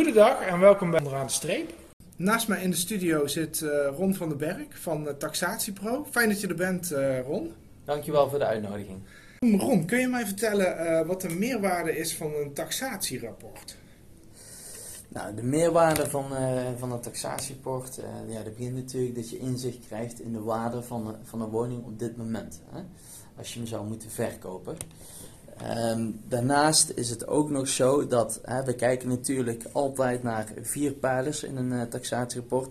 Goedendag en welkom bij Onderaan de Streep. Naast mij in de studio zit uh, Ron van den Berg van uh, TaxatiePro. Fijn dat je er bent, uh, Ron. Dankjewel voor de uitnodiging. Ron, kun je mij vertellen wat de meerwaarde is van een taxatierapport? Nou, de meerwaarde van, van een taxatierapport, ja, dat begint natuurlijk dat je inzicht krijgt in de waarde van, van een woning op dit moment. Hè? Als je hem zou moeten verkopen. Um, daarnaast is het ook nog zo dat hè, we kijken natuurlijk altijd naar vier pijlers in een uh, taxatierapport.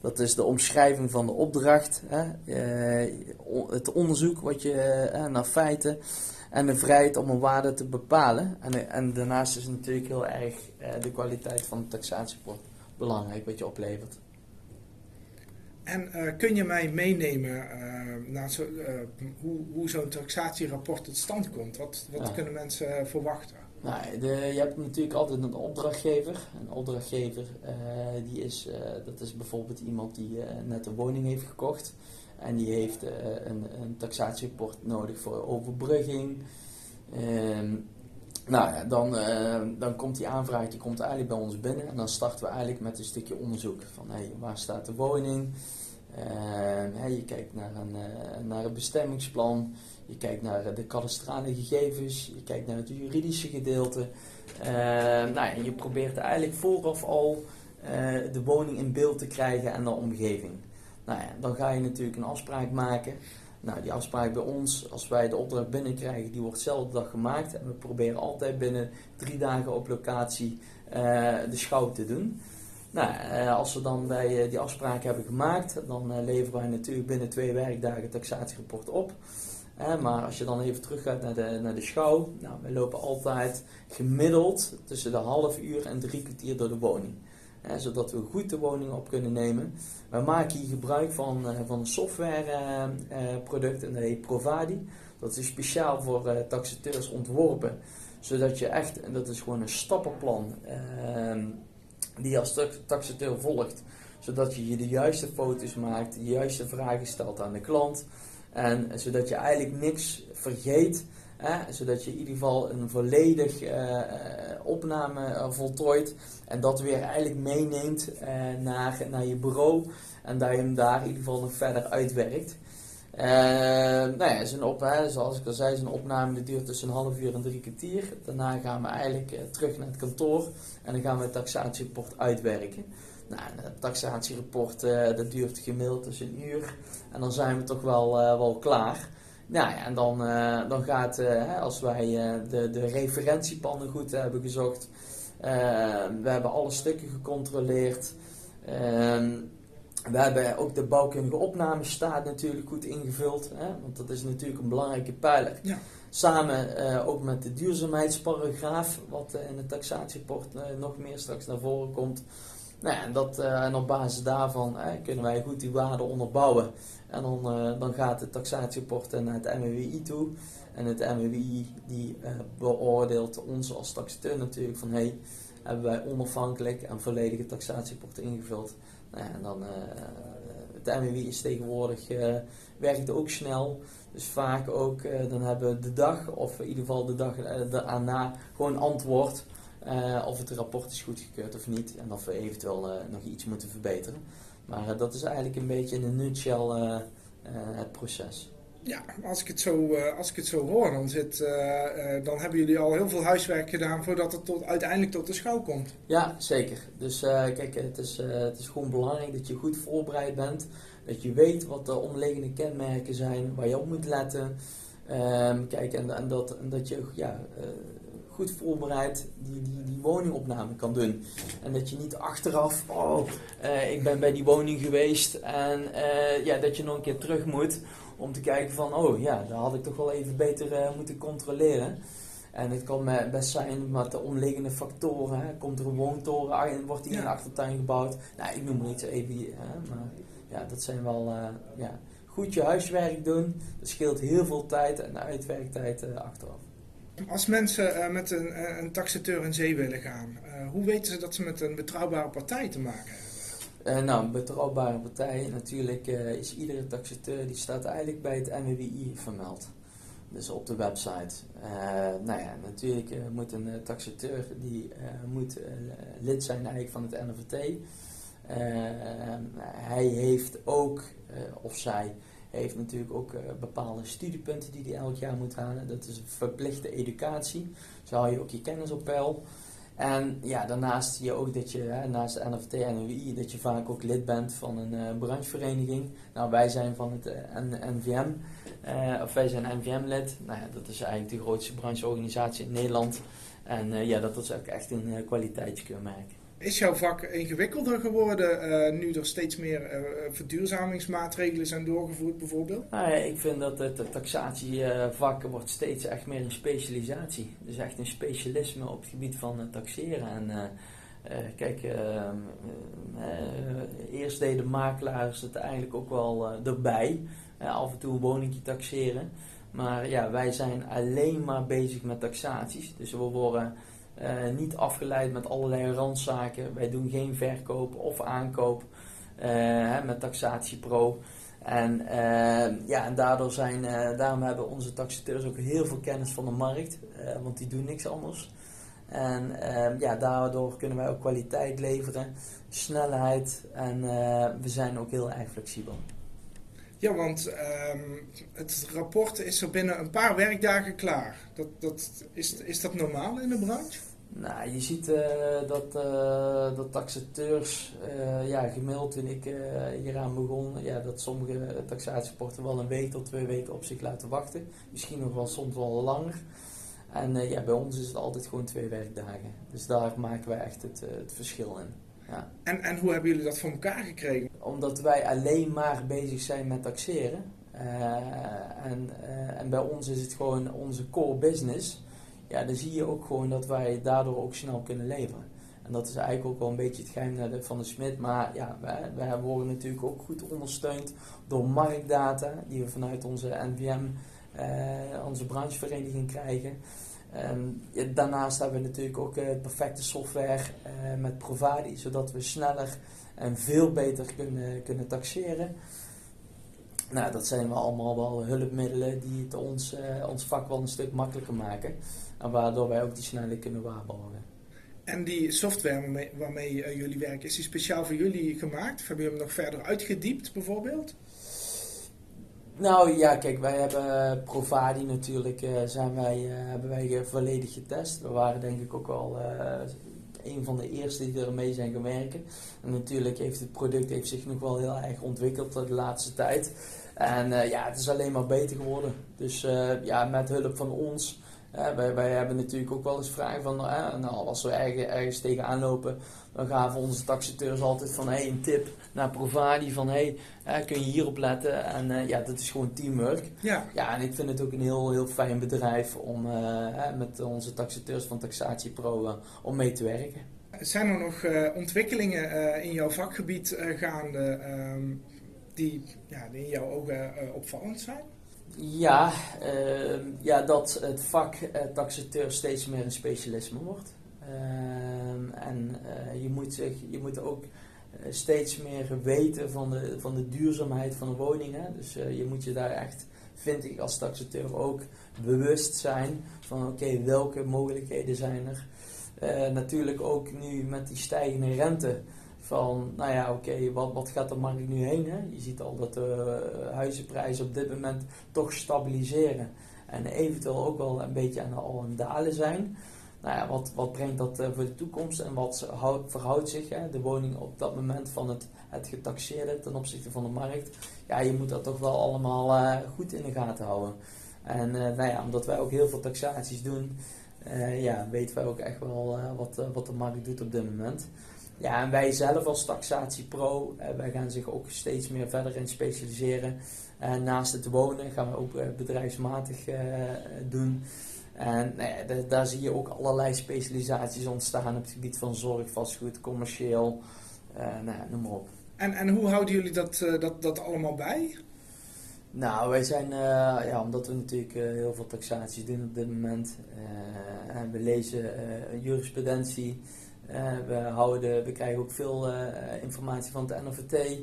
Dat is de omschrijving van de opdracht, hè, uh, het onderzoek wat je uh, naar feiten en de vrijheid om een waarde te bepalen. En, en daarnaast is natuurlijk heel erg de kwaliteit van het taxatierapport belangrijk wat je oplevert. En uh, kun je mij meenemen uh, naar zo, uh, hoe, hoe zo'n taxatierapport tot stand komt? Wat, wat ja. kunnen mensen verwachten? Nou, de, je hebt natuurlijk altijd een opdrachtgever. Een opdrachtgever die is, dat is bijvoorbeeld iemand die net een woning heeft gekocht. En die heeft een, een taxatierapport nodig voor overbrugging. Ehm, nou ja, dan, dan komt die aanvraag die komt eigenlijk bij ons binnen. En dan starten we eigenlijk met een stukje onderzoek. Van hey, waar staat de woning? Uh, je kijkt naar een, uh, naar een bestemmingsplan, je kijkt naar de kadastrale gegevens, je kijkt naar het juridische gedeelte. Uh, nou, en je probeert eigenlijk vooraf al de woning in beeld te krijgen en de omgeving. Nou ja, dan ga je natuurlijk een afspraak maken. Nou, die afspraak bij ons, als wij de opdracht binnenkrijgen, die wordt dezelfde dag gemaakt. En we proberen altijd binnen drie dagen op locatie de schouw te doen. Nou, eh, als we dan bij die afspraak hebben gemaakt, dan eh, leveren wij natuurlijk binnen twee werkdagen het taxatierapport op. maar als je dan even terug gaat naar de, naar de schouw, nou, we lopen altijd gemiddeld tussen de half uur en drie kwartier door de woning. Zodat we goed de woning op kunnen nemen. We maken hier gebruik van, uh, van een softwareproduct, en dat heet Provadi. Dat is speciaal voor taxateurs ontworpen. Zodat je echt, en dat is gewoon een stappenplan ehm, die als taxateur volgt. Zodat je de juiste foto's maakt, de juiste vragen stelt aan de klant. En zodat je eigenlijk niks vergeet. Zodat je in ieder geval een volledig uh, opname uh, voltooit. En dat weer eigenlijk meeneemt naar, naar je bureau. En dat je hem daar in ieder geval nog verder uitwerkt. Nou ja, zijn op, zoals ik al zei, zijn opname duurt tussen een half uur en drie kwartier. Daarna gaan we eigenlijk terug naar het kantoor en dan gaan we het taxatierapport uitwerken. Nou, het taxatierapport dat duurt gemiddeld tussen een uur en dan zijn we toch wel, wel klaar. Nou ja, en dan, dan gaat, als wij de, de referentiepannen goed hebben gezocht, we hebben alle stukken gecontroleerd. Ehm, we hebben ook de bouwkundige opnamestaat natuurlijk goed ingevuld, hè, want dat is natuurlijk een belangrijke pijler. Ja. Samen ook met de duurzaamheidsparagraaf, wat in het taxatierapport uh, nog meer straks naar voren komt. Nou en, dat, en op basis daarvan kunnen wij goed die waarden onderbouwen. En dan, dan gaat het taxatierapport naar het MWI toe. En het MWI die beoordeelt ons als taxateur natuurlijk van hey, hebben wij onafhankelijk en volledige taxatierapport ingevuld. Nou en dan, uh, het MWI is tegenwoordig, uh, werkt ook snel. Dus vaak ook, uh, dan hebben we de dag, of in ieder geval de dag daarna, gewoon antwoord. Of het rapport is goedgekeurd of niet. En of we eventueel nog iets moeten verbeteren. Maar dat is eigenlijk een beetje in een nutshell het proces. Ja, als ik het zo, als ik het zo hoor, dan, zit, dan hebben jullie al heel veel huiswerk gedaan voordat het tot, uiteindelijk tot de schouw komt. Ja, zeker. Dus kijk, het is, het is gewoon belangrijk dat je goed voorbereid bent. Dat je weet wat de onderliggende kenmerken zijn, waar je op moet letten. Um, kijk, en, en, dat, en dat je ja, goed voorbereid die, die, die woningopname kan doen. En dat je niet achteraf, oh, ik ben bij die woning geweest en ja, dat je nog een keer terug moet om te kijken van, oh ja, daar had ik toch wel even beter uh, moeten controleren. En het kan best zijn met de omliggende factoren. Hè. Komt er een woontoren in, wordt die in de achtertuin gebouwd? Nou, ik noem er iets even, hè, maar ja, dat zijn wel, ja, goed je huiswerk doen. Dat scheelt heel veel tijd en uitwerktijd achteraf. Als mensen met een, een taxateur in zee willen gaan, hoe weten ze dat ze met een betrouwbare partij te maken hebben? Nou, een betrouwbare partij. Natuurlijk is iedere taxateur die staat eigenlijk bij het MWI vermeld. dus op de website. nou ja, natuurlijk moet een taxateur die moet lid zijn eigenlijk van het NFT. hij heeft ook, of zij, heeft natuurlijk ook bepaalde studiepunten die hij elk jaar moet halen. Dat is een verplichte educatie. Zo hou je ook je kennis op peil. En ja, daarnaast zie je ook dat je, hè, naast de NFT en UI, dat je vaak ook lid bent van een uh, branchevereniging. Nou, wij zijn van het eh, NVM, eh, of wij zijn NVM-lid. Nou ja, dat is eigenlijk de grootste brancheorganisatie in Nederland. En ja, dat is ook echt een kwaliteitskeurmerk. Is jouw vak ingewikkelder geworden uh, nu er steeds meer uh, verduurzamingsmaatregelen zijn doorgevoerd bijvoorbeeld? Nou ik vind dat het taxatievak wordt steeds echt meer een specialisatie. Dus echt een specialisme op het gebied van taxeren. En kijk, ehm, eerst deden makelaars het eigenlijk ook wel erbij. af en toe een woningje taxeren. Maar ja, wij zijn alleen maar bezig met taxaties. Dus we worden uh, niet afgeleid met allerlei randzaken. Wij doen geen verkoop of aankoop uh, met Taxatie Pro. En, uh, ja, en daardoor zijn, daarom hebben onze taxateurs ook heel veel kennis van de markt, want die doen niks anders. En ehm, ja, daardoor kunnen wij ook kwaliteit leveren, snelheid en we zijn ook heel erg flexibel. Ja, want um, het rapport is er binnen een paar werkdagen klaar. Dat, dat, is, is dat normaal in de branche? Nou, je ziet uh, dat, uh, dat taxateurs, uh, ja, gemiddeld toen ik hieraan begon, ja, dat sommige taxatieporten wel een week tot twee weken op zich laten wachten. Misschien nog wel soms wel langer. En ja, bij ons is het altijd gewoon twee werkdagen. Dus daar maken wij echt het, het verschil in. Ja. En, en hoe hebben jullie dat voor elkaar gekregen? Omdat wij alleen maar bezig zijn met taxeren. en, en bij ons is het gewoon onze core business ja, dan zie je ook gewoon dat wij daardoor ook snel kunnen leveren. En dat is eigenlijk ook wel een beetje het geheim van de Smit. Maar ja, wij, worden natuurlijk ook goed ondersteund door marktdata die we vanuit onze NVM, eh, onze branchevereniging krijgen. Um, daarnaast hebben we natuurlijk ook uh, perfecte software uh, met Provadi, zodat we sneller en veel beter kunnen, kunnen taxeren. Nou, dat zijn wel allemaal wel hulpmiddelen die het ons, uh, ons vak wel een stuk makkelijker maken. En waardoor wij ook die snelheid kunnen waarborgen. En die software waarmee, waarmee uh, jullie werken, is die speciaal voor jullie gemaakt? Of hebben jullie hem nog verder uitgediept bijvoorbeeld? Nou ja, kijk, wij hebben Provadi natuurlijk, uh, zijn wij, hebben wij volledig getest. We waren denk ik ook wel een van de eerste die ermee zijn gaan werken. En natuurlijk heeft het product heeft zich nog wel heel erg ontwikkeld de laatste tijd. En ja, het is alleen maar beter geworden. Dus ja, met hulp van ons wij, wij, hebben natuurlijk ook wel eens vragen van, uh, nou, als we ergens, ergens tegenaan lopen, dan gaven onze taxateurs altijd van, hey, een tip naar Provadi van, hey, kun je hierop letten? En uh, ja, dat is gewoon teamwork. Ja. ja, en ik vind het ook een heel, heel fijn bedrijf om uh, met onze taxateurs van Taxatie Pro om mee te werken. Zijn er nog ontwikkelingen in jouw vakgebied gaande ehm, die, ja, die in jouw ogen opvallend zijn? Ja, uh, ja, dat het vak taxateur steeds meer een specialisme wordt. Uh, en uh, je, moet zich, je moet ook eh, steeds meer weten van de, van de duurzaamheid van de woningen. Dus je moet je daar echt, vind ik als taxateur ook, bewust zijn van oké, welke mogelijkheden zijn er. natuurlijk ook nu met die stijgende rente van, nou ja, oké, wat, wat gaat de markt nu heen? Hè? Je ziet al dat de huizenprijzen op dit moment toch stabiliseren. En eventueel ook wel een beetje aan al dalen zijn. Nou ja, wat, wat brengt dat eh, voor de toekomst en wat verhoudt zich hè, de woning op dat moment van het, het getaxeerde ten opzichte van de markt? Ja, je moet dat toch wel allemaal uh, goed in de gaten houden. En nou ja, omdat wij ook heel veel taxaties doen, ja, weten wij ook echt wel wat, wat de markt doet op dit moment. Ja, en wij zelf als Taxatie Pro, eh, wij gaan zich ook steeds meer verder in specialiseren. Uh, naast het wonen gaan we ook uh, bedrijfsmatig doen. En nou daar zie je ook allerlei specialisaties ontstaan op het gebied van zorg, vastgoed, commercieel, nou noem maar op. En, en hoe houden jullie dat, dat, dat allemaal bij? Nou, wij zijn, ja, omdat we natuurlijk heel veel taxaties doen op dit moment. en we lezen jurisprudentie, we, houden, we krijgen ook veel uh, informatie van het NOVT.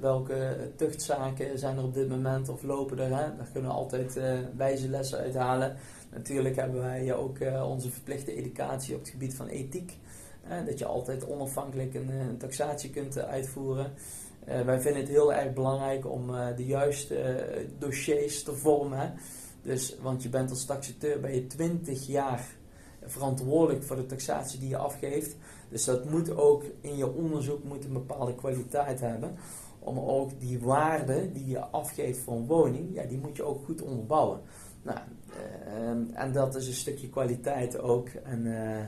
welke tuchtzaken zijn er op dit moment of lopen er? Hè? Daar kunnen we altijd wijze lessen uithalen. Natuurlijk hebben wij ook onze verplichte educatie op het gebied van ethiek. dat je altijd onafhankelijk een, een taxatie kunt uitvoeren. wij vinden het heel erg belangrijk om de juiste dossiers te vormen. Dus, want je bent als taxateur ben je 20 jaar verantwoordelijk voor de taxatie die je afgeeft. Dus dat moet ook in je onderzoek moet een bepaalde kwaliteit hebben. Om ook die waarde die je afgeeft voor een woning, ja, die moet je ook goed onderbouwen. Nou, uh, en dat is een stukje kwaliteit ook. En uh,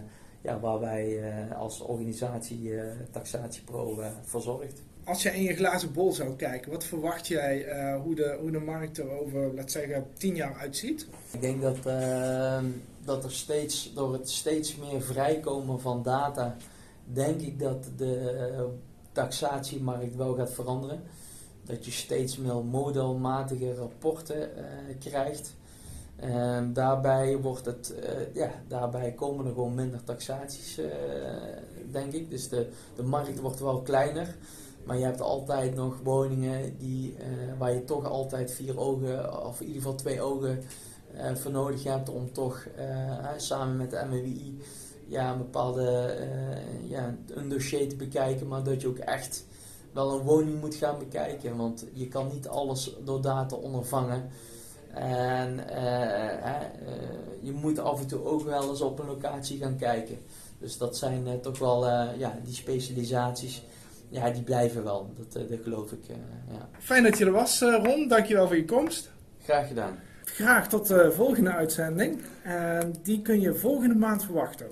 ja, waar wij uh, als organisatie Taxatiepro voor zorgt. Als je in je glazen bol zou kijken, wat verwacht jij hoe, de, hoe de markt er over, laten zeggen, tien jaar uitziet? Ik denk dat ehm, dat er steeds, door het steeds meer vrijkomen van data, denk ik dat de eh, taxatiemarkt wel gaat veranderen. Dat je steeds meer modelmatige rapporten uh, krijgt. En daarbij, wordt het, uh, ja, daarbij komen er gewoon minder taxaties, denk ik. Dus de, de markt wordt wel kleiner. Maar je hebt altijd nog woningen die, waar je toch altijd vier ogen, of in ieder geval twee ogen voor nodig hebt om toch uh, samen met de MWI ja, een bepaalde uh, ja, een dossier te bekijken, maar dat je ook echt wel een woning moet gaan bekijken. Want je kan niet alles door data ondervangen. En je moet af en toe ook wel eens op een locatie gaan kijken. Dus dat zijn toch wel ja, die specialisaties. Ja, die blijven wel. Dat, dat geloof ik. ja. Fijn dat je er was, Ron. Dankjewel voor je komst. Graag gedaan. Graag tot de volgende uitzending. En die kun je volgende maand verwachten.